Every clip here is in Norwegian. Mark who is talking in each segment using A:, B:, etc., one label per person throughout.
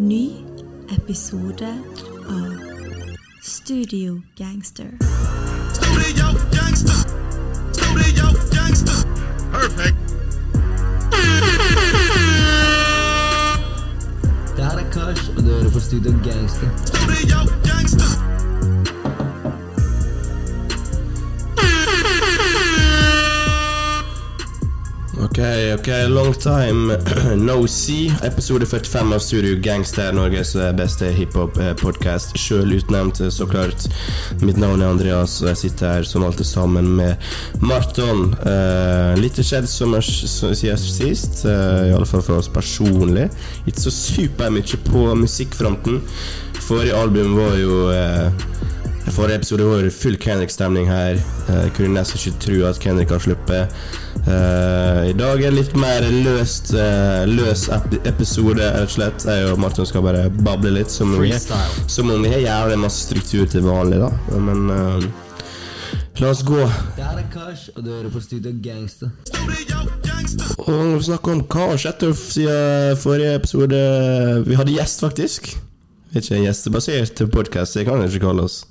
A: Ny episode av Studio Gangster.
B: Studio gangster. Studio gangster. Perfect.
C: Det her er Kash, og du hører på Studio Gangster.
B: Studio gangster.
D: Ok, ok, long time no see. Episode 45 av Studio Gangster, Norges eh, beste hiphop-podkast. Sjøl utnevnt, eh, så klart. Mitt navn er Andreas, og jeg sitter her som alltid sammen med Marton. Uh, litt skjedd som siden sist, uh, i alle fall for oss personlig. Ikke så supermye på musikkfronten. Forrige album var jo Forrige episode var det full Kendrick-stemning her. Eh, Jeg kunne nesten ikke tro at Kendrick har sluppet. Eh, I dag er det litt mer løst, eh, løs episode, rett og slett. Jeg og Martin skal bare bable litt, som om vi, som om vi har jævlig masse struktur til vanlig, da. Men uh, la oss gå.
C: Det er Kash, og du hører på Studio Gangster.
B: Og gangster.
D: Og snakke om hva har skjedd siden forrige episode. Vi hadde gjest, faktisk. Vi ikke en gjestebasert podkast, det kan vi ikke kalle oss.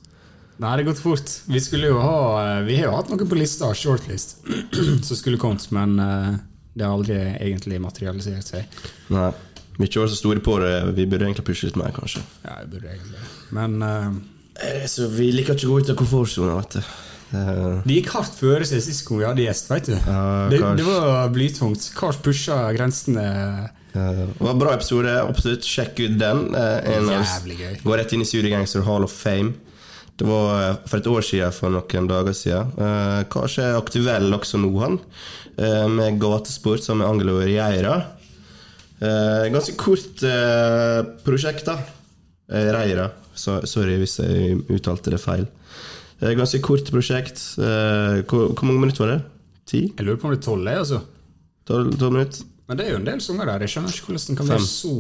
E: Nei, det har gått fort. Vi skulle jo ha eh, Vi har jo hatt noe på lista, shortlist, som skulle kommet, men eh, det har aldri egentlig materialisert seg.
D: Nei. Vi ikke vært så store på det. Vi burde egentlig pushe litt mer, kanskje.
E: Ja, vi burde egentlig. Men Eh,
D: Så vi liker ikke å gå ut av komfortsonen, vet du.
E: Det gikk hardt føre seg sist gang vi hadde gjest, vet du.
D: Ja,
E: det, det var blytungt. Kars pusha grensene
D: Uh, det var en bra episode. Absolutt. Sjekk ut den. Uh, en
E: jævlig gøy.
D: Går rett inn i Studio Gangster Hall of Fame. Det var eh, for et år siden, for noen dager siden. Eh, Kanskje aktuell også nå, han. Eh, med gatesport sammen med Angelo Reira. Eh, ganske kort eh, prosjekt, da. Eh, Reira. Så, sorry hvis jeg uttalte det feil. Eh, ganske kort prosjekt. Eh, hvor, hvor mange minutter var det? Ti?
E: Jeg lurer på om det er tolv, jeg, altså.
D: Tolv tolv minutter?
E: Men det er jo en del sanger der. Jeg skjønner ikke hvordan den kan være så,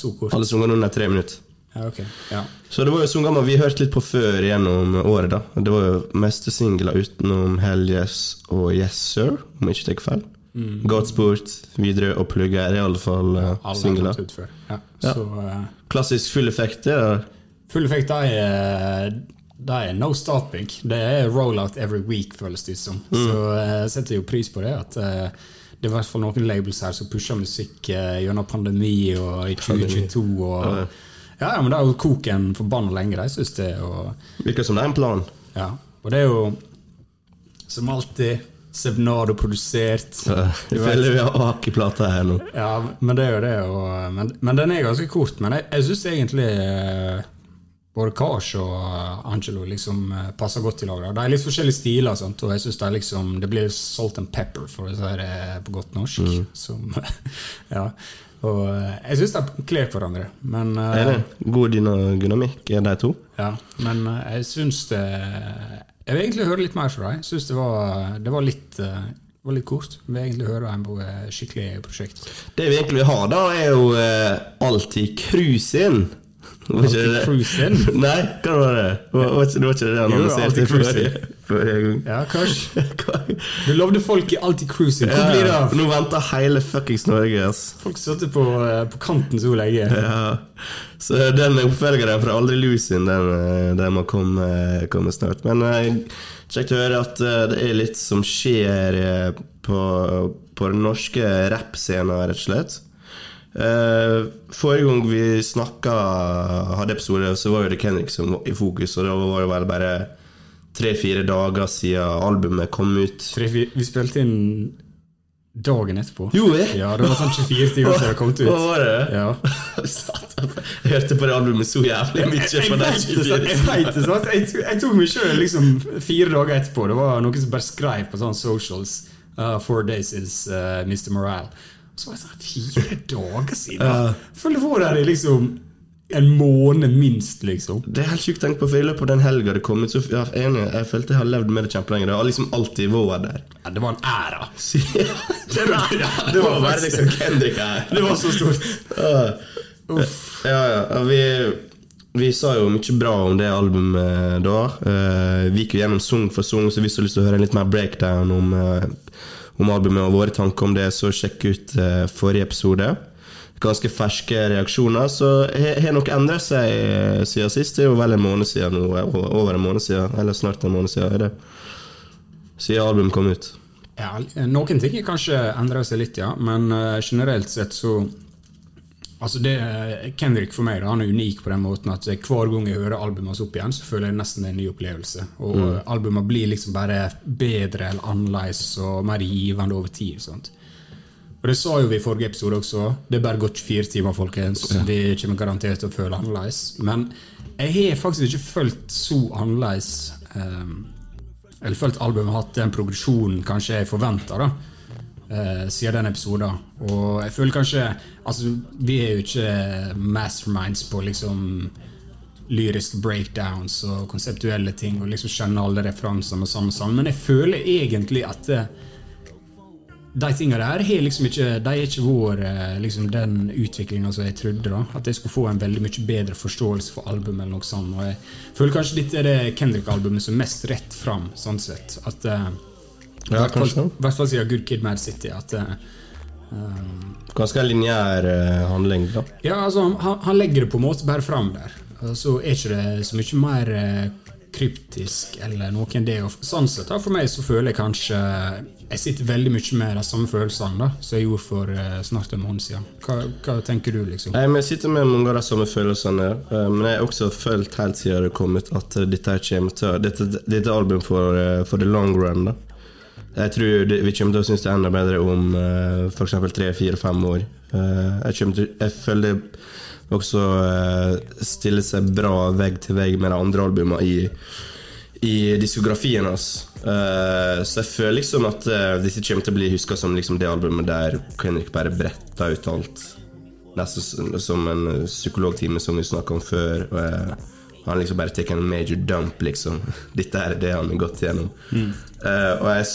E: så kort.
D: Alle sangene under tre minutter.
E: Ja, okay. Ja.
D: Så det var jo sånn gammel vi hørte litt på før gjennom året. da Det var jo meste singler utenom Hell Yes og Yes Sir, om jeg ikke tar feil. Mm. Godsport, Videre og Plugger er i alle fall uh, singler.
E: ut før. Ja.
D: Ja.
E: Så uh,
D: Klassisk full effekt. Det er
E: Full effekt, er, det er no stopping. Det er rollout every week, føles det ut som.
D: Mm.
E: Så eh, jeg setter jo pris på det. At uh, det er i hvert fall noen labels her som pusher musikk eh, gjennom pandemi og i 2022. Og, ja, ja, men det er jo koken forbanna lenge, jeg syns det. Og,
D: virker som det er en plan.
E: ja. og det er jo som alltid Sebnado produsert.
D: Jeg
E: Du
D: føler vi har akeplata her nå.
E: Ja, men det er jo det. Og, men, men den er ganske kort. Men jeg, jeg syns egentlig eh, både Kars og Angelo liksom eh, passer godt i lag. De er litt forskjellige stiler, sant? og jeg synes det, liksom, det blir salt and pepper, for å si det på godt norsk. Som, ja. Og eh, jeg syns de kler hverandre. Men, eh,
D: Er det god dyna- dynamikk, er de to?
E: ja, men eh, jeg syns det Jeg vil egentlig høre litt mer fra dem. Syns det, var- det var litt var litt kort. Jeg vil egentlig høre dem på et skikkelig prosjekt.
D: Det vi egentlig vil ha, da, er jo eh, alltid cruise in. Var ikke det?
E: cruise in?
D: Nei, hva var det? Var, var, det var ikke det han annonserte
E: før. cruise
D: forrige, forrige gang?
E: Ja, kanskje. Du lovde folk i alltid cruising. Hvor
D: Ja,
E: blir det av?
D: Nå venter hele fuckings Norge, ass.
E: Folk satt på, eh, på kanten så lenge.
D: Ja. Så den oppfølgeren fra Aldri Lusin, den, eh, den må komme, komme snart. Men eh, kjekt å høre at eh, det er litt som skjer eh, på, på den norske rappscenen, rett og slett. Eh, forrige gang vi snakka, hadde episode, så var jo det Kendrick som var i fokus, og da var det vel bare tre-fire dager siden albumet kom ut.
E: Vi spilte inn dagen etterpå.
D: Jo, jeg.
E: Ja, det var sånn 24 timer siden det kom ut.
D: Hva var det?
E: Ja.
D: Jeg hørte på det albumet så jævlig mye.
E: Jeg vet det?
D: 24
E: jeg jeg tok meg sjøl liksom fire dager etterpå. Det var noen som bare skrev på sånne socials. Uh, four days is uh, Mr. Morale. Så var jeg sånn Fire dager siden? Føler på det liksom en måned minst, liksom.
D: Det er helt sjukt tenke på, for i løpet av den helga det kom ut, så ja, enig, jeg følte jeg har levd med det kjempelenge. Det har liksom alltid vært der.
E: Ja, det var en æra.
D: det, var, det var bare liksom Kendrick her.
E: Det var så stort.
D: Ja, ja, ja. Vi, vi sa jo mye bra om det albumet da. Uh, vi gikk jo gjennom sang for sang, så hvis du har lyst til å høre en litt mer breakdown om, eh, om albumet og våre tanker om det, så sjekk ut eh, forrige episode. ganske ferske reaksjoner. Så har nok endret seg eh, siden sist. Det er jo vel en måned siden nå. eh, Over en måned siden, eller snart en måned siden. Er det Siden albumet kom ut.
E: Ja, noen ting har kanskje endra seg litt, ja, men generelt sett så Altså det, Kendrick for meg han er unik på den måten at hver gang jeg hører albumet hans opp igjen, så føler jeg nesten en ny opplevelse. Og mm. albumet blir liksom bare bedre eller annerledes og mer givende over tid. Sant? Og Det sa jo vi i forrige episode også. Det er bare gått 24 timer, folkens. Vi kommer garantert til å føle annerledes. Men jeg har faktisk ikke følt så annerledes um, Eller følt albumet hatt den progresjonen kanskje jeg forventa. Uh, siden den episoden. Og jeg føler kanskje Altså, vi er jo ikke masterminds på liksom lyriske breakdowns og konseptuelle ting og liksom skjønner alle referansene og sånn, og sånn, men jeg føler egentlig at eh, de tingene der har liksom ikke De har ikke vært eh, liksom, den utviklinga som jeg trodde. da At jeg skulle få en veldig mye bedre forståelse for albumet. eller noe sånt Og jeg føler kanskje dette er det Kendrick-albumet som er mest rett fram, sånn sett. At eh, i
D: Ja, kanskje.
E: i hvert fall siden Good Kid Mad City. At um,
D: Ganske lineær eh, handling, da.
E: Ja, altså, han, han legger det på en måte bare fram der. Så er ikke det så mye mer kryptisk eller noe enn det. Sånn sett, for meg så føler jeg kanskje Jeg sitter veldig mye med de samme følelsene da som jeg gjorde for snart en måned siden. Hva, hva tenker du, liksom?
D: Jeg sitter med mange av de samme følelsene, men jeg har også følt helt siden det kom ut at dette er kommer til Dette, dette er album for, for the long run. da Jeg tror det, vi kommer til å synes det er enda bedre om uh, f.eks. tre, fire, fem år. Uh, jeg, til, jeg føler det også uh, stiller seg bra vegg til vegg med de andre albumene i, i diskografien hans. Uh, så jeg føler liksom at uh, dette kommer til å bli huska som liksom det albumet der Kendrick bare bretta ut alt. Nesten som- en eh, psykologtime som vi snakka om før. Eh, han liksom bare tar en major dump, liksom. Dette er det han har gått gjennom. Eh, og jeg,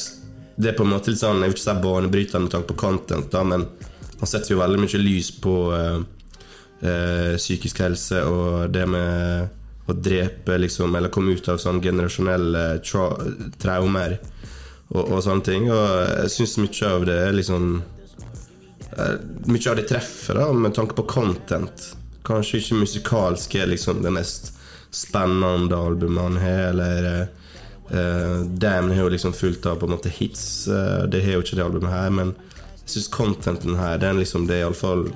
D: det er på en måte litt sånn Jeg vil ikke si banebrytende med tanke på content, da, men han setter jo veldig mye lys på uh, uh, psykisk helse og det med å drepe, liksom, eller komme ut av sånn generasjonelle tra traumer og, og sånne ting. Og jeg syns mye av det er liksom uh, Mye av det treffer, da, med tanke på content. Kanskje ikke musikalsk er liksom det mest spennende albumet han har, eller eh, eh, Damn har jo liksom fullt av på en måte hits. Uh, det har jo ikke det albumet her, men jeg syns contenten her, den liksom, det er iallfall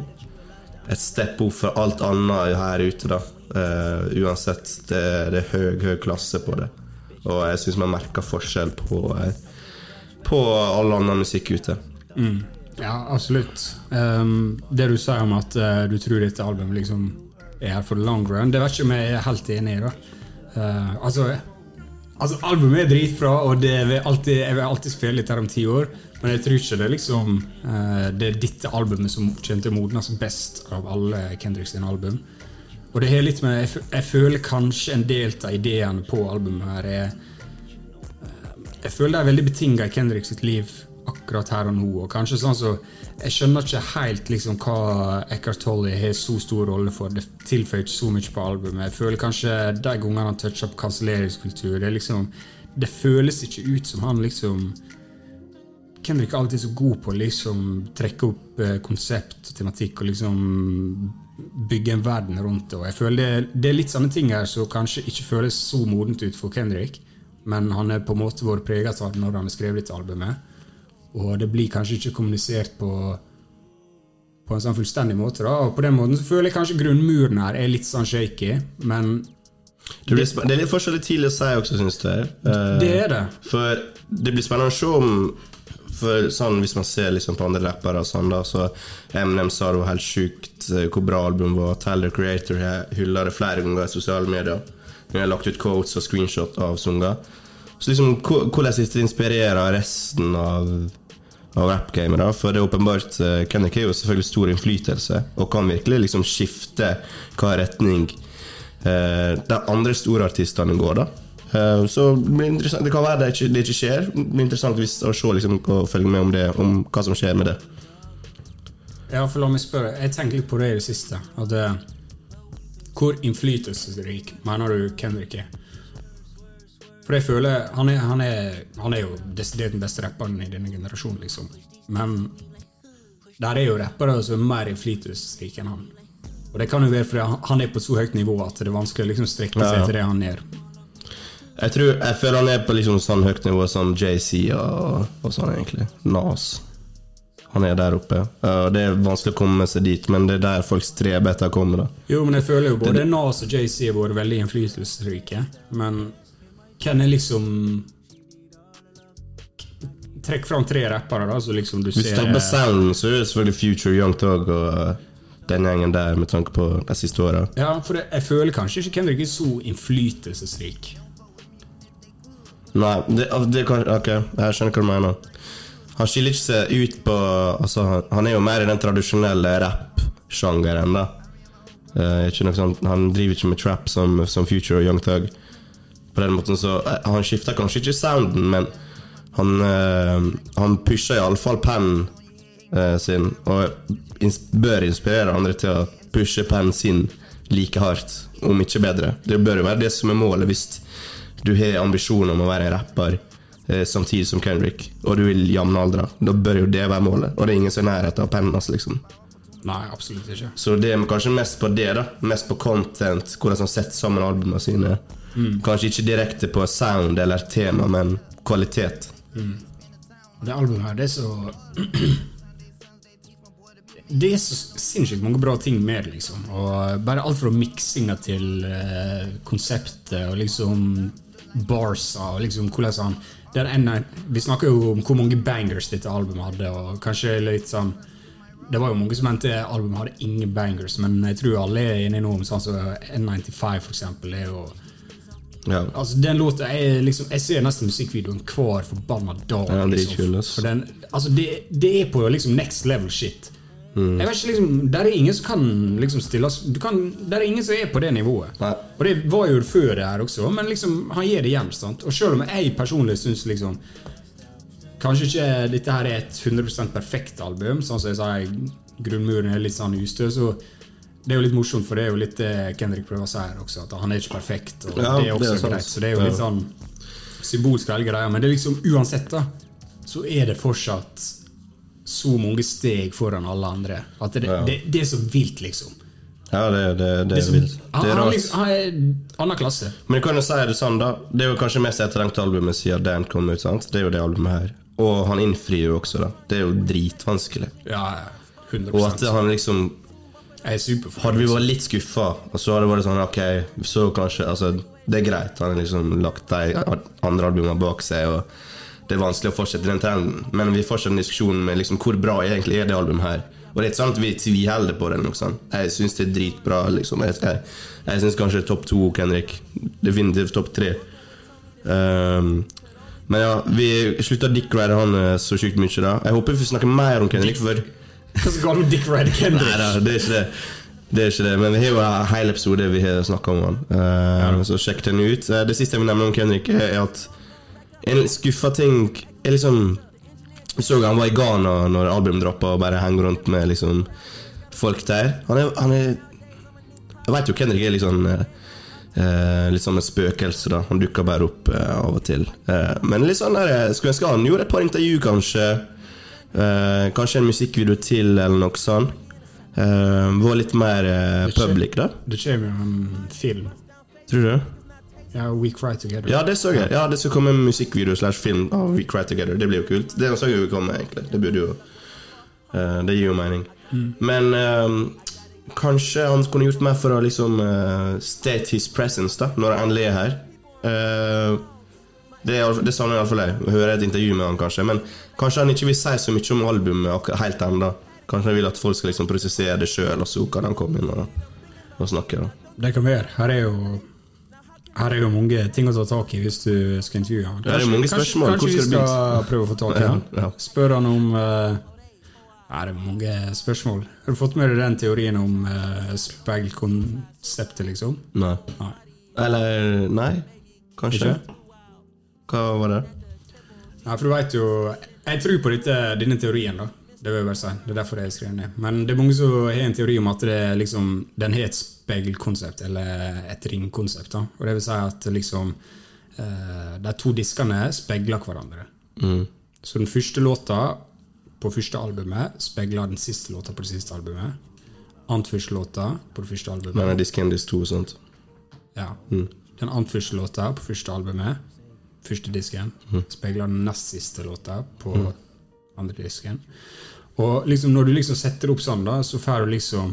D: et step opp for alt annet her ute, da. Uh, uansett. Det, det er høy, høy klasse på det. Og jeg syns man merker forskjell på, på all annen musikk ute.
E: Ja, absolutt. Um, det du sier om at du tror dette albumet liksom er her for the long run, det vet ikke om jeg er helt enig i. da. Uh, altså, altså, albumet er dritbra, og vil alltid, jeg vil alltid spille litt her om ti år, men jeg tror ikke det er liksom eh, Det er dette albumet som kommer til å modnes best av alle Kendrick sine album. Og det har litt med jeg, jeg føler kanskje en del av ideene på albumet her er jeg føler det er veldig betinga i Kendrick sitt liv akkurat her og nå. Og kanskje sånn så Jeg skjønner ikke helt liksom hva Eckhart Tolle har så stor rolle for. Det tilføyer ikke så mye på albumet. Jeg føler kanskje de gangene han toucher på kanselleringskultur, det liksom Det føles ikke ut som han liksom Kendrick er alltid så god på å liksom trekke opp eh, konsept og tematikk og liksom bygge en verden rundt det. Og jeg føler det, det er litt sånne ting her som kanskje ikke føles så modent ut for Kendrick, men han er på en måte vært preget av det når han har skrevet dette albumet. Og det blir kanskje ikke kommunisert på på en sånn fullstendig måte. da, og På den måten så føler jeg kanskje grunnmuren her er litt sånn shaky, men
D: Det, blir, det er litt litt tidlig å si også, syns jeg. Uh,
E: det er det.
D: For det blir spennende å se om for sånn, Hvis man ser liksom på andre rappere, sånn da, så Eminem sa det var helt sjukt eh, hvor bra albumet var. Tyler Creator hylla det flere ganger i sosiale medier. Vi har lagt ut quotes og screenshot av sanger. Så liksom, hvor- hvordan dette inspirerer resten av, av rap-gamet? da? For det er åpenbart eh, K har selvfølgelig stor innflytelse, og kan virkelig liksom skifte hva retning eh, de andre store artistene går. da Eh, Så det blir interessant. Det kan være det ikke, det ikke skjer. Det blir interessant hvis, å se liksom, og følge med om det Om hva som skjer med det.
E: Ja, for la meg spørre. Jeg tenker litt på det i det siste. At uh, Hvor innflytelsesrik mener du Kendrick er? For jeg føler Han er, han er, han er jo desidert den beste rapperen i denne generasjonen, liksom. Men Der er jo rappere som er mer innflytelsesrike enn han. Og det kan jo være fordi han- er på så høyt nivå at det er vanskelig å liksom strekke seg
D: ja.
E: til det han gjør.
D: Jeg tror, jeg føler han er på liksom sånn høyt nivå som JC og, og sånn, egentlig. Nas. Han er der oppe. Uh, det er vanskelig å komme seg dit, men det er der folk streber etter å komme. da.
E: Jo, men jeg føler jo både Nas og JC har vært veldig innflytelsesrike, men hvem er liksom Trekk fram tre rappere, da, så liksom du
D: Hvis du
E: ser
D: tenker på sounden, så er det selvfølgelig Future, Young Thug og uh, den gjengen der, med tanke på de siste åra.
E: Ja, for det, jeg føler kanskje ikke Kendrick er så innflytelsesrik.
D: Nei, det, det kan, ok, jeg skjønner hva du mener. Han skiller ikke seg ut på altså, han, han er jo mer i den tradisjonelle rap-sjangeren, da. Uh, ikke noe sånt, han driver ikke med trap som, som Future og Young Thug. På den måten så eh, Han skifter kanskje ikke sounden, men han, uh, han pusher iallfall pennen uh, sin, og ins bør inspirere andre til å pushe pennen sin like hardt, om ikke bedre. Det bør jo være det som er målet hvis du har ambisjoner om å være en rapper uh, samtidig som Kendrick, og du vil jevnaldre. Da bør jo det være målet, og det er ingen som er i nærheten av pennen hans, liksom.
E: Nei, absolutt ikke.
D: Så det er kanskje mest på det, da. Mest på content, hvordan han setter sammen albumene sine. Kanskje ikke direkte på sound eller tema, men kvalitet.
E: Det albumet her, det er så Det er så sinnssykt mange bra ting med det, liksom. Og bare alt fra miksinga til uh, konseptet og liksom barsa og liksom hvordan han det er en, Vi snakker jo om hvor mange bangers dette albumet hadde, og kanskje litt sånn Det var jo mange som mente albumet hadde ingen bangers, men jeg tror alle er enige nå om sånn som N95, for eksempel, er jo
D: Ja.
E: Altså den låta er liksom Jeg ser nesten musikkvideoen hver forbanna dag.
D: Ja, det, er
E: liksom.
D: ass.
E: For den, altså det, det er på liksom next level shit.
D: Mm.
E: Jeg vet ikke liksom Der er ingen som kan liksom stille oss du kan, Der er ingen som er på det nivået.
D: Nei.
E: Og det var jo før det her også, men liksom han gir det igjen. Sant? Og selv om jeg personlig syns liksom Kanskje ikke dette her er et 100% perfekt album, sånn som jeg sa, grunnmuren er litt sånn ustø, så det er jo litt morsomt, for det er jo litt det Kendrick prøver å si her også, at han er ikke perfekt. Og
D: Ja,
E: det er
D: det
E: også
D: er sant.
E: greit, så det er jo litt sånn symbolsk hele greia. Men det er liksom uansett, da, så er det fortsatt så mange steg foran alle andre. At det,
D: Ja.
E: det, det er så vilt, liksom.
D: Ja, det, det, det
E: Det er
D: er
E: så,
D: vilt.
E: han,
D: Det er
E: han,
D: rart.
E: liksom, han er annen klasse.
D: Men jeg kan jo si det sånn, da. Det er jo kanskje mest etterlengta albumet siden Dan kom ut. sant? Det er jo det albumet her. Og han innfrir jo også, da. Det er jo dritvanskelig.
E: Ja, 100
D: Og at han liksom
E: Jeg er superfornøyd.
D: Hadde vi vært litt skuffa, og så hadde det vært sånn Ok, så kanskje Altså, det er greit. Han har liksom lagt de andre albumene bak seg, og det er vanskelig å fortsette den trenden. Men vi fortsetter diskusjonen med liksom hvor bra egentlig er det albumet her. Og det er ikke sånn at vi tviholder på det. Liksom. Jeg syns det er dritbra. liksom Jeg, jeg, jeg syns kanskje topp to, Henrik. Definitivt topp tre. Um, men ja, vi slutta å dickride han så sjukt mye, da. Jeg håper vi får snakke mer om Henrik. For
E: Hva skal du Dick Red Kendrick?
D: Nei da, det er ikke det. Det er ikke det, Men vi har jo en hel episode vi har snakka om han. Eh, Så sjekk den ut. Eh, det siste jeg vil nevne om Kendrick, er at en skuffa ting er liksom Vi så han var i Ghana når albumet droppa, og bare henger rundt med liksom folk der. Han er, han er Jeg veit jo Kendrick er sånn eh, Litt sånn et spøkelse, da. Han dukker bare opp eh, av og til. Eh, men litt sånn der Skulle ønske han gjorde et par intervju, kanskje. Eh, kanskje en musikkvideo til, eller noe sånt. Eh, var litt mer eh, public, da.
E: Det kommer jo en film.
D: Tror du det?
E: Ja, We Cry Together.
D: Ja, det så jeg. Ja, det skal komme en musikkvideo slash film av We Cry Together. Det blir jo kult. Det så jeg jo komme, egentlig. Det burde jo eh, Det gir jo mening. Men eh, kanskje han kunne gjort mer for å liksom eh, state his presence, da, når han endelig er her. Eh, det, er, det savner iallfall jeg. Hører et intervju med han, kanskje. Men kanskje han ikke vil si så mye om albumet helt ennå. Kanskje han vil at folk skal liksom prosessere det sjøl, og så kan han komme inn og, og snakke. da
E: Det kan vi gjøre. Her er jo her er jo mange ting å ta tak i hvis du skal intervjue han.
D: Kanskje, det er mange spørsmål.
E: Kanskje, kanskje vi
D: skal
E: prøve å få tak i han.
D: Ja, ja.
E: Spør han om uh, Er det mange spørsmål? Har du fått med deg den teorien om uh, speilkonseptet, liksom?
D: Nei.
E: Nei.
D: Eller Nei, kanskje.
E: Ikke?
D: Hva var det?
E: Nei, for du vet jo Jeg tror på dette, denne teorien, da. Det vil jeg bare si. Det er derfor jeg skrev den ned. Men det er mange som har en teori om at det liksom, den har et speilkonsept, eller et ringkonsept. da. Og det vil si at liksom eh, de to diskene speiler hverandre.
D: Mm.
E: Så den første låta på første albumet speiler den siste låta på det siste albumet. Antfyrst-låta på det første albumet.
D: Men er disken disk 2 og sånt.
E: Ja. Den Antfyrst-låta på første albumet, første disken, speiler den nest siste låta på andre disken. Og liksom når du liksom setter opp sånn, da, så får du liksom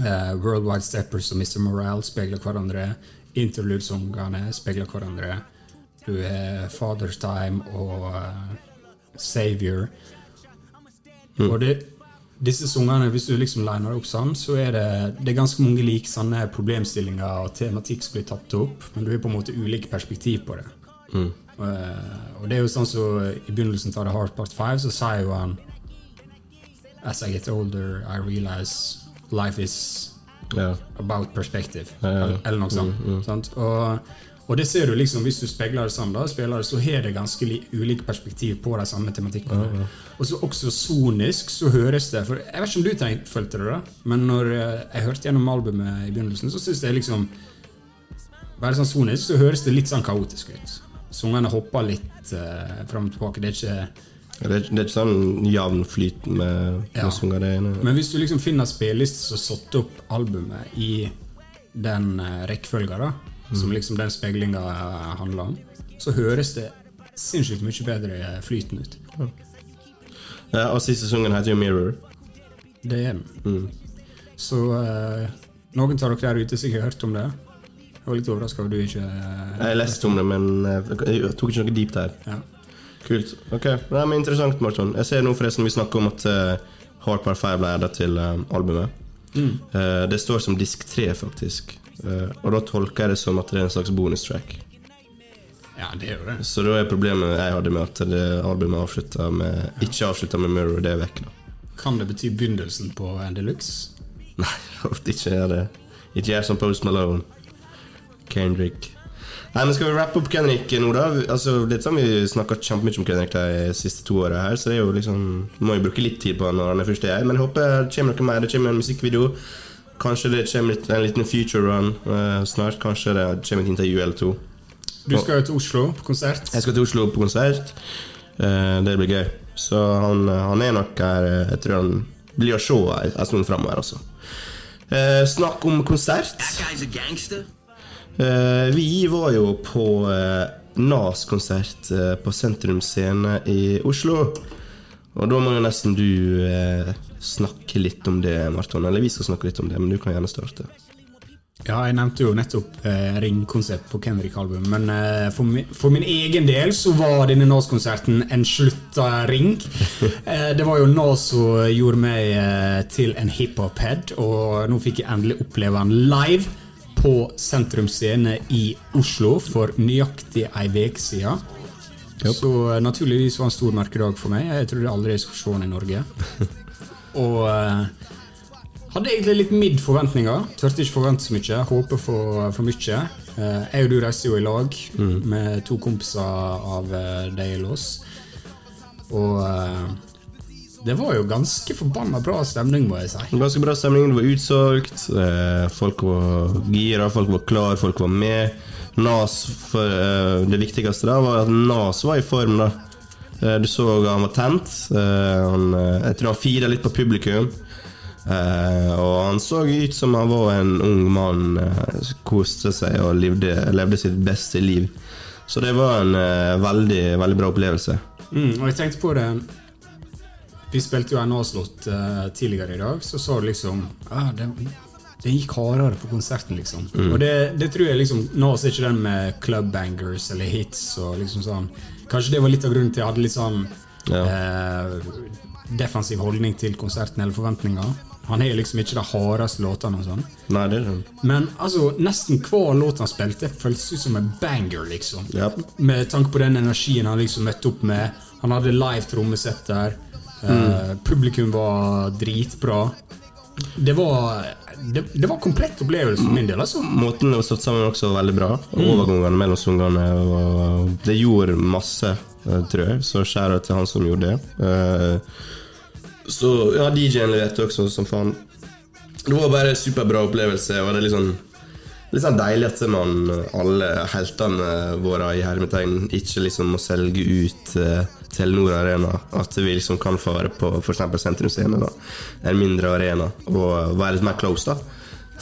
E: eh, Worldwide Steppers og Mr. Morale speiler hverandre. Interlude-sangene speiler hverandre. Du har Father's Time og uh, Savior. Og det, disse sangene, hvis du liksom liner det opp sånn, så er det, det er ganske mange like sånne problemstillinger og tematikk som blir tatt opp, men du har på en måte ulike perspektiv på det. Og, eh, og det er jo sånn så I begynnelsen av The Heart Part 5 så sier jo han As I get older, I realize life is
D: yeah.
E: about perspective.
D: Yeah.
E: Eller, noe sånt. sant? Og, og det ser du liksom, hvis du speiler det sånn, da, spiller det, så har det ganske li, ulike perspektiv på de samme tematikkene. Og så også sonisk så høres det For Jeg vet ikke om du tenk, følte det, da men når eh, jeg hørte gjennom albumet i begynnelsen, så syns jeg liksom Bare sånn sonisk så høres det litt sånn kaotisk ut. Sangene hopper litt uh, fram og tilbake. Det er ikke
D: Det er, det er ikke sånn jevn flyt med,
E: Ja.
D: med sanger. Det ene.
E: Men hvis du liksom finner spillelister som satte opp albumet i den uh, rekkefølga, da, som liksom den speilinga eh, handler om, så høres det sinnssykt mye bedre flyten ut.
D: Ja, og siste sangen heter jo Mirror.
E: Det er den. Så uh, noen av dere der ute sikkert hørt om det. Jeg var litt overraska over du ikke eh,
D: Jeg leste om det, men eh, jeg tok ikke noe deep der.
E: ja.
D: Kult. Ok, Nei, men Interessant, Marton. Jeg ser nå forresten vi snakker om at uh, Hard Part 5 ble adda til uh, albumet. Eh, det står som disk 3, faktisk. Uh, og da tolker jeg det som at det er en slags bonustrack.
E: ja, det er jo det.
D: Så da er problemet jeg hadde med at det albumet avslutta med ikke avslutta med Mirror, det er vekk. da
E: Kan det bety begynnelsen på deluxe?
D: Nei, ofte ikke gjør det. Ikke gjør som Post Malone. Kendrick. Nei, men Skal vi rappe opp Kendrick nå, da? Altså, litt sånn Vi snakka kjempemye om Kendrick de siste to åra, her, så det er jo liksom vi må jo bruke litt tid på han når han er først er her. Men jeg håper det kommer noe mer. Det kommer en musikkvideo. Kanskje det kommer litt, en liten future run eh, snart. Kanskje det kommer et intervju eller to.
E: Du skal jo til Oslo på konsert.
D: Jeg skal til Oslo på konsert. Eh, det blir gøy. Så han, han er nok her eh, Jeg tror han blir å se en en stund framover, altså. Eh, snakk om konsert.
B: That guy's a gangster.
D: Eh, vi var jo på eh, NAS-konsert eh, på Sentrum Scene i Oslo. Og da må jo nesten du snakke litt om det, Marton. Eller vi skal snakke litt om det, men du kan gjerne starte.
E: Ja, jeg nevnte jo nettopp eh, ringkonsept på Kendrick-album, men eh, for, mi, for min egen del så var denne Nas-konserten en slutta ring. Eh, det var jo Nas som gjorde meg eh, til en hiphop-head, og nå fikk jeg endelig oppleve han live på Sentrum Scene i Oslo for nøyaktig ei uke siden. Så eh, naturligvis var det en stor merkedag for meg. Jeg trodde aldri jeg skulle se han i Norge. Og uh, hadde egentlig litt midd forventninger. Tørte ikke forvente så mye. Håpe for, for mye. Uh, jeg og du reiste jo i lag med to kompiser av uh, deg Og eh, det var jo ganske forbanna bra stemning, må jeg si.
D: Ganske bra stemning. Det var utsolgt. eh, Folk var gira, folk var klar, folk var med. Nas, for, eh, Det viktigste da var at Nas var i form. da Eh, Du så han var tent. Han, jeg tror han fira litt på publikum. Og han så ut som han var en ung mann koste seg og levde, levde sitt beste liv. Så det var en veldig, veldig bra opplevelse.
E: Mm, og jeg tenkte på det Vi spilte jo en Nas-låt eh, tidligere i dag, så sa du liksom ah, det, det gikk hardere på konserten, liksom. Og det, det tror jeg liksom Nas er ikke den med clubbangers eller hits og liksom sånn. Kanskje det var litt av grunnen til jeg hadde litt sånn eh, defensiv holdning til konserten eller forventninger. Han har liksom ikke de hardeste låtene og sånn.
D: Nei, det er det.
E: Men altså, nesten hver låt han spilte, føltes ut som en banger, liksom.
D: yep.
E: Med tanke på den energien han liksom møtte opp med. Han hadde live trommesett der. Eh, publikum var dritbra. Det var det, det var komplett opplevelse for min del. altså.
D: Måten det var satt sammen også var veldig bra. Overgangene mellom sangene Det gjorde masse, eh, tror jeg. Så skjæra til han som gjorde det. Eh, Så ja, DJ-en leverte også som faen. Det var bare en superbra opplevelse. Og det er liksom Litt sånn deilig at man, alle heltene våre i hermetegn ikke liksom må selge ut Telenor Arena. At vi liksom kan få være på f.eks. Sentrum Scene, da. en mindre arena, og være litt mer close. da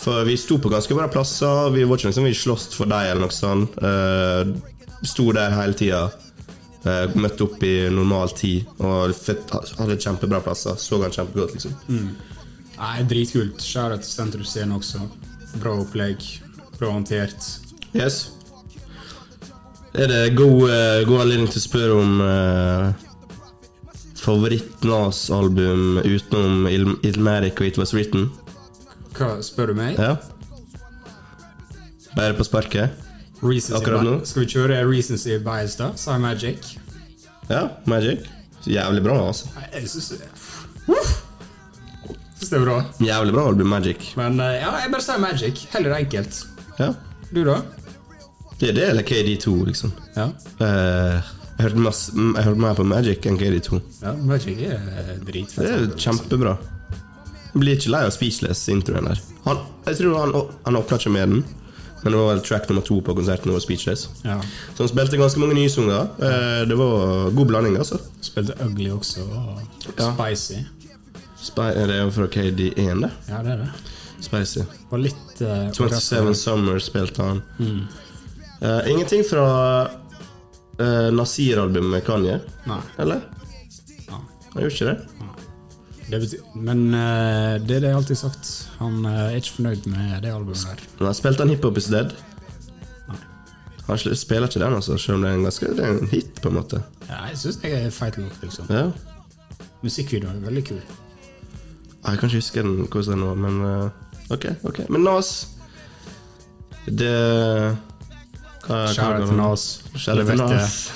D: For vi sto på ganske bra plasser. Vi var ikke liksom vi sloss for deg eller noe sånt. Uh, sto der hele tida. Uh, møtte opp i normal tid og fett- hadde kjempebra plasser. Så han kjempegodt, liksom.
E: Nei, dritkult. Skjæra til sentrumsscenen også. Bra opplegg. Bra håndtert.
D: Yes. Er det god, eh, god anledning til å spørre om uh, favoritt-Nas-album utenom Il Ilmeric og It Was Written?
E: Hva spør du meg?
D: Ja. Bare på sparket?
E: Reasons
D: Akkurat nå?
E: Skal vi kjøre recency bias, da? Sa jeg Magic?
D: Ja, Magic. Jævlig bra, altså.
E: Jeg syns det Syns det er bra.
D: Jævlig bra album, Magic.
E: Men eh, ja, jeg bare sier Magic. Heller enkelt.
D: Ja.
E: Du, da?
D: Det er det eller KD2, liksom.
E: Ja.
D: Eh, jeg hørte, masse, jeg hørte mer på Magic enn KD2.
E: ja Magic er dritfett.
D: Det er kjempebra. Jeg blir ikke lei av Speechless-introen der. Han, jeg tror han, han åpna ikke med den, men det var vel track nummer to på konserten. over Speechless
E: Ja.
D: Så han spilte ganske mange nye sanger. Eh, Det var god blanding, altså.
E: Spilte Ugly også. Og
D: Ja.
E: Spicy.
D: Spy, det er jo fra KD1, det.
E: Ja, det er det.
D: Spicy.
E: Og litt uh,
D: 27 Summer spilte han. Eh, ingenting fra uh, Nasir-albumet med Kanye,
E: Nei.
D: eller?
E: Ja.
D: Han gjorde ikke det?
E: Det betyr, men uh, det er det jeg alltid har sagt. Han er ikke fornøyd med det albumet der.
D: Han spilte han Hiphop Is Dead. Nei. Han spiller ikke den, altså, selv om det er en ganske det er en hit, på en måte.
E: Ja, jeg syns det er feit nok, liksom.
D: Ja.
E: Musikkvideoen er veldig kul.
D: Jeg kan ikke huske den hvordan den var, men uh, ok. ok Men Nas Det
E: Shout til Nas.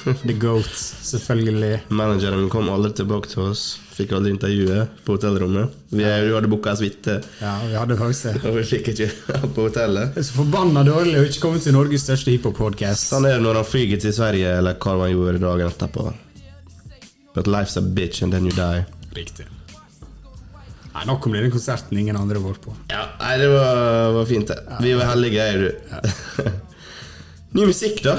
E: Vet The Goat, selvfølgelig.
D: Manageren kom aldri tilbake til oss. Fikk aldri intervjuet på hotellrommet. Vi, hadde booka en suite,
E: Ja, vi hadde faktisk det.
D: og vi fikk ikke på hotellet.
E: Det er så forbanna dårlig å ikke komme til Norges største hiphop-podkast.
D: Sånn er det når han flyger til Sverige, eller hva han gjorde dagen etterpå. But life's a bitch, and then you die.
E: Riktig. Nei, Nok om denne konserten ingen andre vært på.
D: Ja, nei, det var, var fint, det. Vi var heldige, er du. ny musikk, da?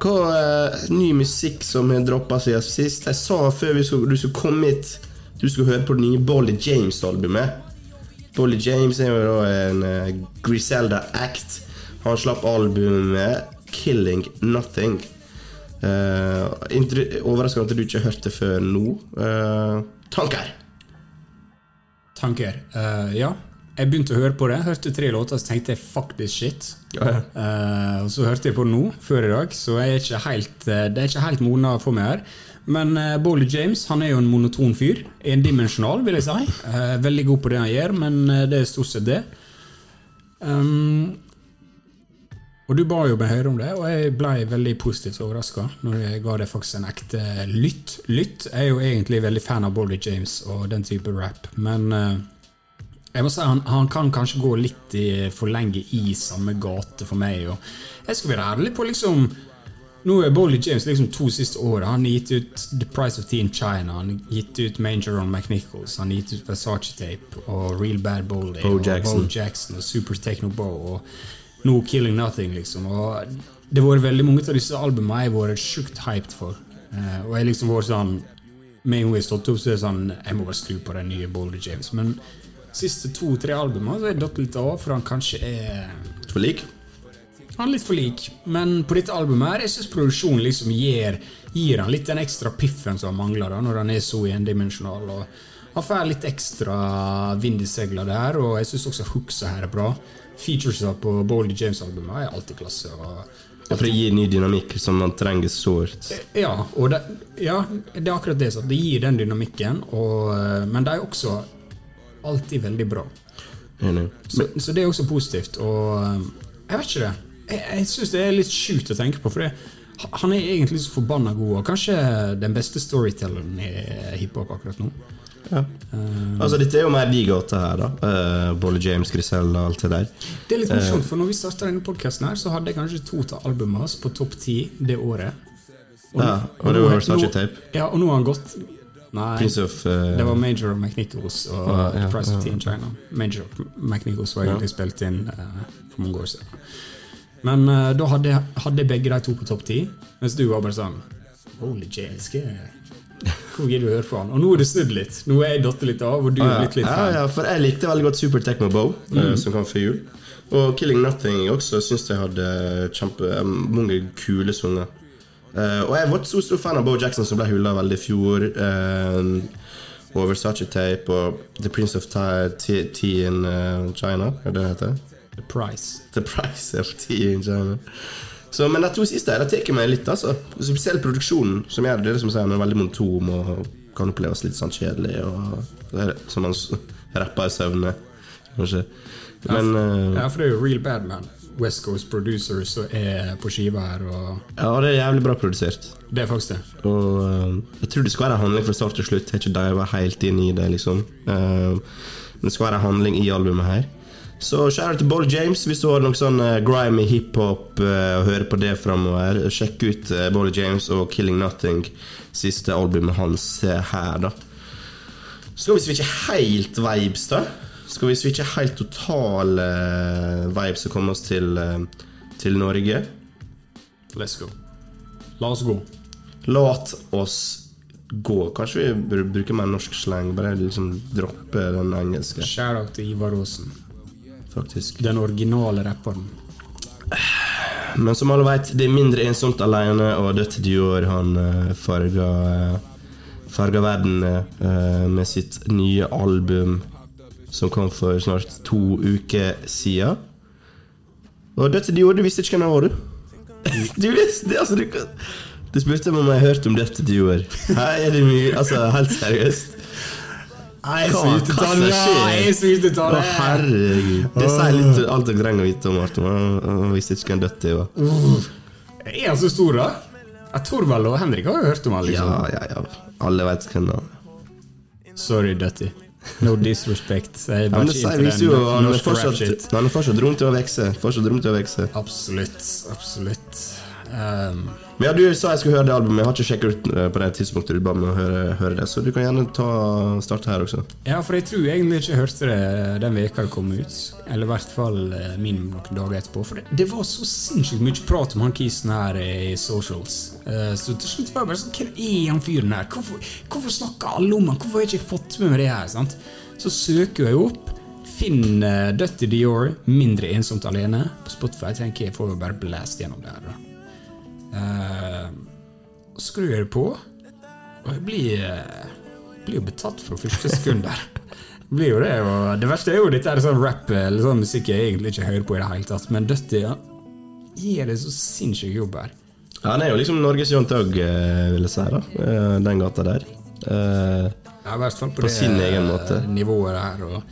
D: Hva er Ny musikk som har droppa siden sist? Jeg sa før vi skulle, du skulle komme hit Du skulle høre på det nye Bolly James-albumet. Bolly James er jo da en uh, Griselda Act. Han slapp albumet 'Killing Nothing'. Uh, Overraskende at du ikke har hørt det før nå. Uh, tanker?
E: Tanker. Uh, ja, jeg begynte å høre på det. Hørte tre låter, så tenkte jeg fuck this shit.
D: Ja, ja.
E: Uh, og så hørte jeg på det nå, før i dag, så jeg er ikke helt, eh, det er ikke helt modna for meg her. Men uh, Bolly James han er jo en monoton fyr. Endimensjonal, vil jeg si. Uh, veldig god på det han gjør, men eh, det er stort sett det. Um, og du ba jo meg høre om det, og jeg ble veldig positivt overraska når jeg ga det faktisk en ekte lytt. Lytt Jeg er jo egentlig veldig fan av Bolly James og den type rap, men eh, jeg må si han, han kan kanskje gå litt i, for lenge i samme gate for meg. Og jeg skal være ærlig på liksom Nå er Bolly James liksom to siste åra. Han har gitt ut The Price of Tea in China, han har gitt ut Manger on McNichols, han har gitt ut Versace Tape og Real Bad Bolly
D: Bo
E: og
D: Jackson.
E: Bo Jackson og Super Techno Bow og No Killing Nothing, liksom. Og det har vært veldig mange av disse albumene jeg har vært sjukt hyped for. Eh, og jeg liksom vært sånn Med en gang jeg stått opp, så er det sånn Jeg må bare skru på den nye Bolly James. Men siste to-tre albumene så har jeg datt litt av, for han kanskje er
D: For lik?
E: han er litt for lik, men på dette albumet her, jeg syns produksjonen liksom gir, gir han litt den ekstra piffen som han mangler da, når han er så endimensjonal. Han får litt ekstra vind i seilene der, og jeg syns også hooksa her er bra. Featuresa på Boldy James-albumet er alltid klasse. og
D: Ja, for det gir ny dynamikk som man trenger sårt.
E: ja, det, ja, det er akkurat det. Så det gir den dynamikken, og, men det er også alltid veldig bra. Så, så det er også positivt. Og um, jeg vet ikke det. Jeg, jeg syns det er litt sjukt å tenke på. For det, han er egentlig så forbanna god, og kanskje den beste storytelleren i hiphop akkurat nå.
D: Ja. Altså, dette er jo mer de gåter her, da. Uh, Bolle James, Grisel og alt det der.
E: Det er litt morsomt, for når vi starta denne podkasten, så hadde jeg kanskje to av albumene hans på topp ti det året.
D: Ja, og det
E: nå-
D: var Versace
E: nå-
D: Tape.
E: Ja, og nå har han gått Nei,
D: Prince of uh,
E: det var Major of McNichols og
D: uh, ja,
E: The Price
D: ja.
E: of Tea in China. Major of McNichols var egentlig spilt inn uh, for mange år siden. Men uh, da hadde, hadde begge de to på topp ti, mens du var bare sånn Holy JSG. Hvor gidder du å høre på han? Og nå er det snudd litt. Nå er jeg datt litt av, og du er blitt litt
D: ja,
E: fan.
D: ja, for jeg likte veldig godt Super Techno Bow, eh, som kom før jul. Og Killing Nothing også syns jeg hadde kjempe, eh, mange kule sanger. Eh, og jeg var så stor fan av Bo Jackson, som ble hylla veldig i fjor. Uh, og Versace Tape og The Prince of Tea in uh, China, er det det heter?
E: The Price.
D: The Price of Tea in China. Så, men de to siste her, tar meg litt, altså. Spesielt produksjonen, som gjør det som sier, den er veldig monotom og kan oppleves litt sånn kjedelig. Og, det som man s- rapper i søvne, kanskje. Men eh,
E: Ja, for det er jo Real Bad Man. West Coast Producer som er på skiva her,
D: ja, det er jævlig bra produsert.
E: det er faktisk det.
D: Og eh, jeg tror det skal være en handling fra start til slutt. Jeg har ikke diva helt inn i det, liksom. Eh, men det skal være en handling i albumet her. Så kjære til Boll James, hvis du har noe sånn uh, grimy hiphop uh, og hører på det framover, sjekk ut uh, Boll James og Killing Nothing, siste albumet hans uh, her, da. Så hvis vi ikke helt vibes, da? Skal vi switche helt total uh, vibe som kommer oss til, uh, til Norge?
E: Let's go. La oss gå.
D: Lat oss gå. Kanskje vi burde bruke mer norsk slang? Bare liksom droppe den engelske,
E: Shout-out til Ivar Aasen.
D: faktisk.
E: Den originale rapperen.
D: Men som alle vet, det er mindre ensomt alene, og Dødt Dior han uh, farga, farga verden eh, med sitt nye album som kom for snart to uker siden. Og Dødt Dior, du visste ikke hvem jeg var, du? Du visste altså du, du spurte meg om jeg har hørt om Dødt Dior. Her er det mye Altså, helt seriøst.
E: Jeg
D: som skjer?
E: Jeg er så ute av
D: Å, herregud. Det sier litt alt dere trenger å vite om Martin. Jeg visste ikke hvem Dødt var.
E: Er han så stor, da? Ja, Torvald og Henrik har jo hørt om han, liksom.
D: Ja, ja, ja. Alle vet hvem han er.
E: Sorry, Dutty. No disrespect. Jeg bare ikke
D: sier, viser jo han er fortsatt, han er. Fortsatt rom til å vokse.
E: Absolutt. Absolutt. Um,
D: Men ja, Du sa jeg skulle høre det albumet. Jeg har ikke sjekket ut eh, på det tidspunktet du ba meg høre, høre det, så du kan gjerne ta starte her også.
E: ja, for jeg tror egentlig ikke jeg hørte det den veka det kom ut. Eller i hvert fall min minimum noen dager etterpå. For det, det var så sinnssykt mye prat om han kisen her i socials. Eh, så til slutt var jeg bare sånn Hvem er han fyren her? Hvorfor, hvorfor snakker alle om han? Hvorfor har jeg ikke fått med meg det her? sant? Så søker jeg opp. Finner Dutty Dior 'Mindre ensomt alene' på Spotify. Tenker jeg får bare blast gjennom det her. da. Eh, skrur jeg det på, og jeg blir, eh, blir jo betatt fra første sekund der. blir jo det, og det verste er jo dette er sånn rap eller sånn musikk jeg egentlig ikke hører på i det hele tatt, men Dutty ja, gir det så sinnssyk jobb her.
D: Ja, Han er jo liksom Norges John Tugg, eh, vil jeg si. da Eh, Den gata der. Eh,
E: Ja, I hvert fall på,
D: På
E: det
D: måte.
E: eh, nivået her. Og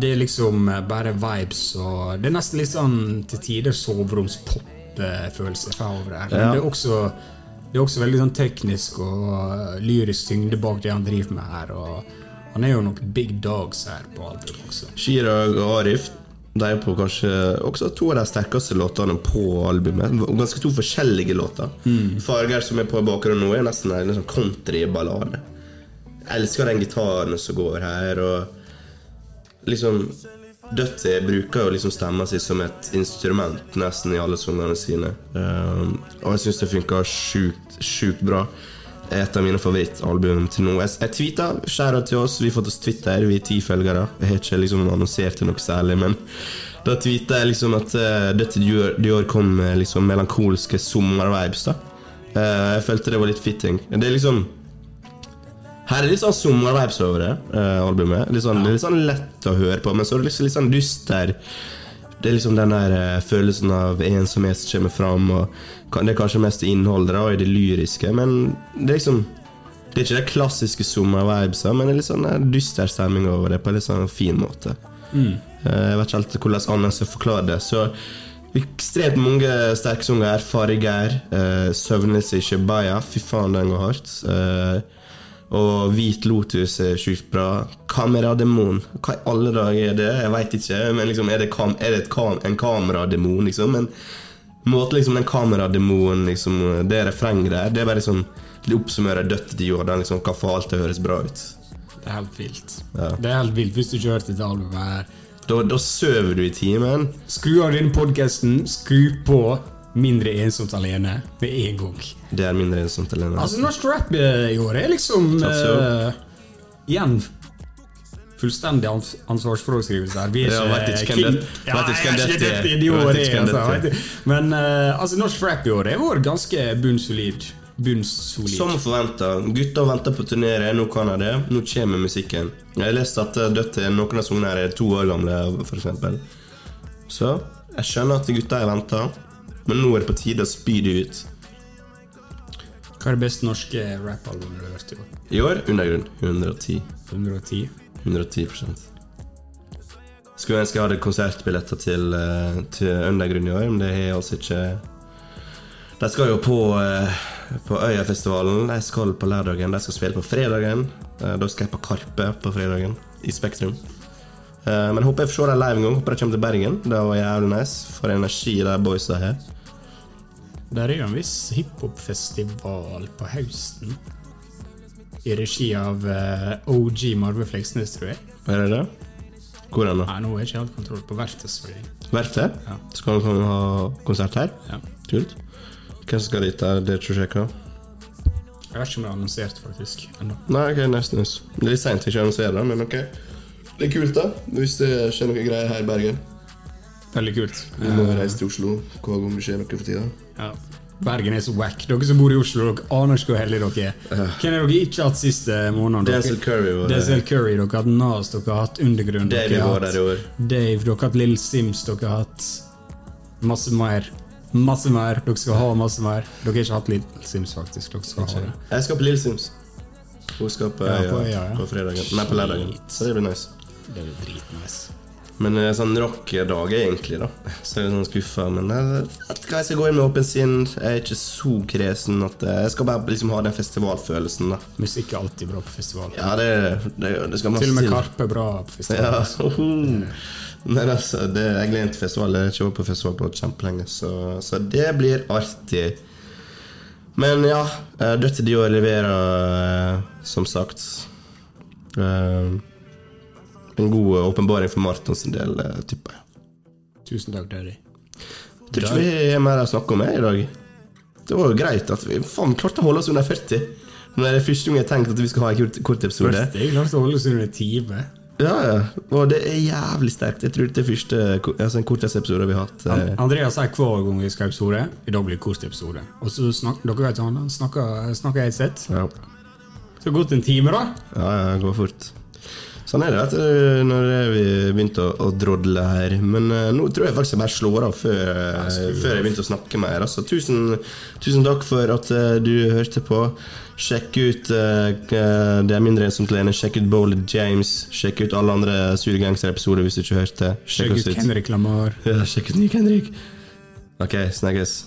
E: det er liksom eh, bare vibes og Det er nesten litt sånn til tider soveromspop-følelse fra over det her. Men
D: Ja.
E: det er også det er også veldig sånn teknisk og lyrisk tyngde bak det han driver med her. Og han er jo nok big dogs her på albumet også.
D: Chirag og Arif de er på kanskje også to av de sterkeste låtene på albumet. Ganske to forskjellige låter. Farger som er på bakgrunnen nå, er nesten en sånn countryballade. Elsker den gitaren som går her, og liksom Dutty bruker jo liksom stemma si som et instrument nesten i alle sangene sine. Um, og jeg syns det funka sjukt, sjukt bra. Et av mine favorittalbum til nå. Jeg, jeg tweeta skjæra til oss. Vi har fått oss Twitter, vi er ti følgere. Jeg har ikke liksom annonsert det noe særlig, men da tweeta jeg liksom at uh, Dutty Dior, kom med liksom melankolske sommervibes. Eh, Jeg følte det var litt fitting. Det er liksom her er litt sånn sommervibes over det, eh, albumet. Litt sånn, er litt sånn lett å høre på, men så er det litt, litt sånn dyster. Det er liksom den der eh, følelsen av ensomhet som kommer fram, og det er kanskje mest innholdet i det lyriske, men det er liksom Det er ikke det klassiske sommervibesa, men det er litt sånn eh, dyster stemning over det, på en litt sånn fin måte. Eh, Jeg vet ikke helt hvordan annet skal forklare det. Så ekstremt mange sterke sanger. Farger, uh, Søvnelse i Shebaya, fy faen, den går hardt. Eh, og Hvit Lotus er sjukt bra. Kamerademon, hva i alle dager er det? Jeg veit ikke. Men liksom, er det, kam er det et kam en kamerademon, liksom? Men måten liksom den kamerademonen liksom, Det refrenget der, det er bare sånn Det oppsummerer dødt til. Den liksom kan få alt til å høres bra ut.
E: Det er helt vilt.
D: Ja.
E: Det er helt vilt hvis du ikke har hørt dette albumet her.
D: Da, da sover du i timen.
E: Skru av denne podkasten, skru på Mindre ensomt alene med en gang.
D: Det er mindre ensomt, alene.
E: Altså, norsk rap eh, i år er liksom eh, Igjen fullstendig ans ansvarsfraskrivelse her. Vi er
D: Ja,
E: ikke
D: hvem
E: king-
D: det-
E: Ja, jeg er ikke dette i
D: året
E: er, altså,
D: er.
E: du. Men uh, altså, norsk rap i år har vært ganske bunnsolid. Bunnsolid.
D: Som forventa. Gutta venter på turnere, nå kan jeg det. Nå kommer musikken. Jeg har lest at døtte, noen av sangene er to år gamle, f.eks. Så jeg skjønner at gutta har venta, men nå er det på tide å spy det ut.
E: Hva er det beste norske rappalbumet du har hørt i år?
D: I år undergrunn 110.
E: 110?
D: 110 Skulle ønske jeg hadde konsertbilletter til, eh, til Undergrunn i år, men det har jeg altså ikke De skal jo på, eh, på Øyafestivalen. De skal på lørdagen. De skal spille på fredagen. Eh, Da skal jeg på Karpe på fredagen, i Spektrum. Men jeg håper jeg får se dem live en gang. Håper de kommer til Bergen. Det var jævlig nice. For energi de boysa har.
E: Der er jo en viss hiphopfestival på høsten. I regi av eh, OG Marve Fleksnes, tror jeg.
D: Er det det? er da?
E: Nei, nå er jeg ikke helt kontroll på verftet.
D: Verftet?
E: Ja.
D: Skal du ha konsert her?
E: Ja.
D: Kult. Hvem skal dit? Er Det ikke.
E: Jeg vet ikke om det er annonsert, faktisk. Ennå.
D: Nei, ok, nice. Det er litt seint vi ikke annonserer det, men ok. Det er kult, da. Hvis det skjer noe greier her i Bergen.
E: Veldig kult.
D: Vi må reise til Oslo hver gang vi ser noe for tida.
E: Ja. Bergen er så wack. Dere som bor i Oslo, dere aner ikke hvor heldige dere er. Hvem er dere ikke hatt siste? Dere-
D: Denzel Curry var.
E: Denzel Curry, dere har hatt Nas, dere har hatt Undergrunn.
D: Dave,
E: dere har
D: år.
E: Dave, dere har hatt Lill Sims, dere har hatt masse mer. Masse mer. Dere skal ha masse mer. Dere har ikke hatt Lill Sims, faktisk. Dere skal ha det.
D: Jeg skal på Lill Sims. Hun skal på
E: Ja, på ja.
D: på fredagen. Nei, på lørdagen. Så det blir nice.
E: Det blir dritnice.
D: Men det er sånn rock-dag egentlig, da. Så er jeg sånn skuffa. Men jeg, jeg skal gå inn med åpen sinn. Jeg er ikke så kresen at eh, Jeg skal bare liksom ha den festivalfølelsen, da.
E: Musikk er alltid bra på festival.
D: Ja, det, det, det skal masse
E: Til og med. Karpe er bra på festival.
D: Ja. Men altså, det, jeg gleder meg til festival. Jeg har ikke vært på festival på kjempelenge, så, så det blir artig. Men ja, Dødt til Dior leverer, eh, som sagt eh, En god åpenbaring for Marton sin del, eh, tipper jeg.
E: Tusen takk, Daddy.
D: Tror ikke vi har mer å snakke om her i dag. Det var jo greit at vi faen klarte å holde oss under 40. Men det er første gang jeg har tenkt at vi skal ha en kort, kort episode.
E: Første jeg klarte å holde oss under en time.
D: Ja, ja. Og det er jævlig sterkt. Jeg tror det er første altså, episode vi har hatt. Eh,
E: Andreas sier hver gang vi skal ha episode I dag blir det kort episode. Og så snak, dere vet snakker, snakker jeg et sett.
D: Ja.
E: Så det har gått en time, da.
D: Ja, ja, det går fort. Sånn er det du, når vi begynte å, å drodle her. Men eh, nå tror jeg faktisk jeg bare slår av før, eh, før jeg begynte å snakke mer. Altså, tusen, tusen takk for at eh, du hørte på. Sjekk ut eh, Det er mindre ensomt alene. Sjekk ut Bowler James. Sjekk ut alle andre Sure Gangster-episoder hvis du ikke hørte.
E: Sjekk ut Henrik Lamar.
D: Ja, sjekk ut Nick Henrik. Ok, snakkes.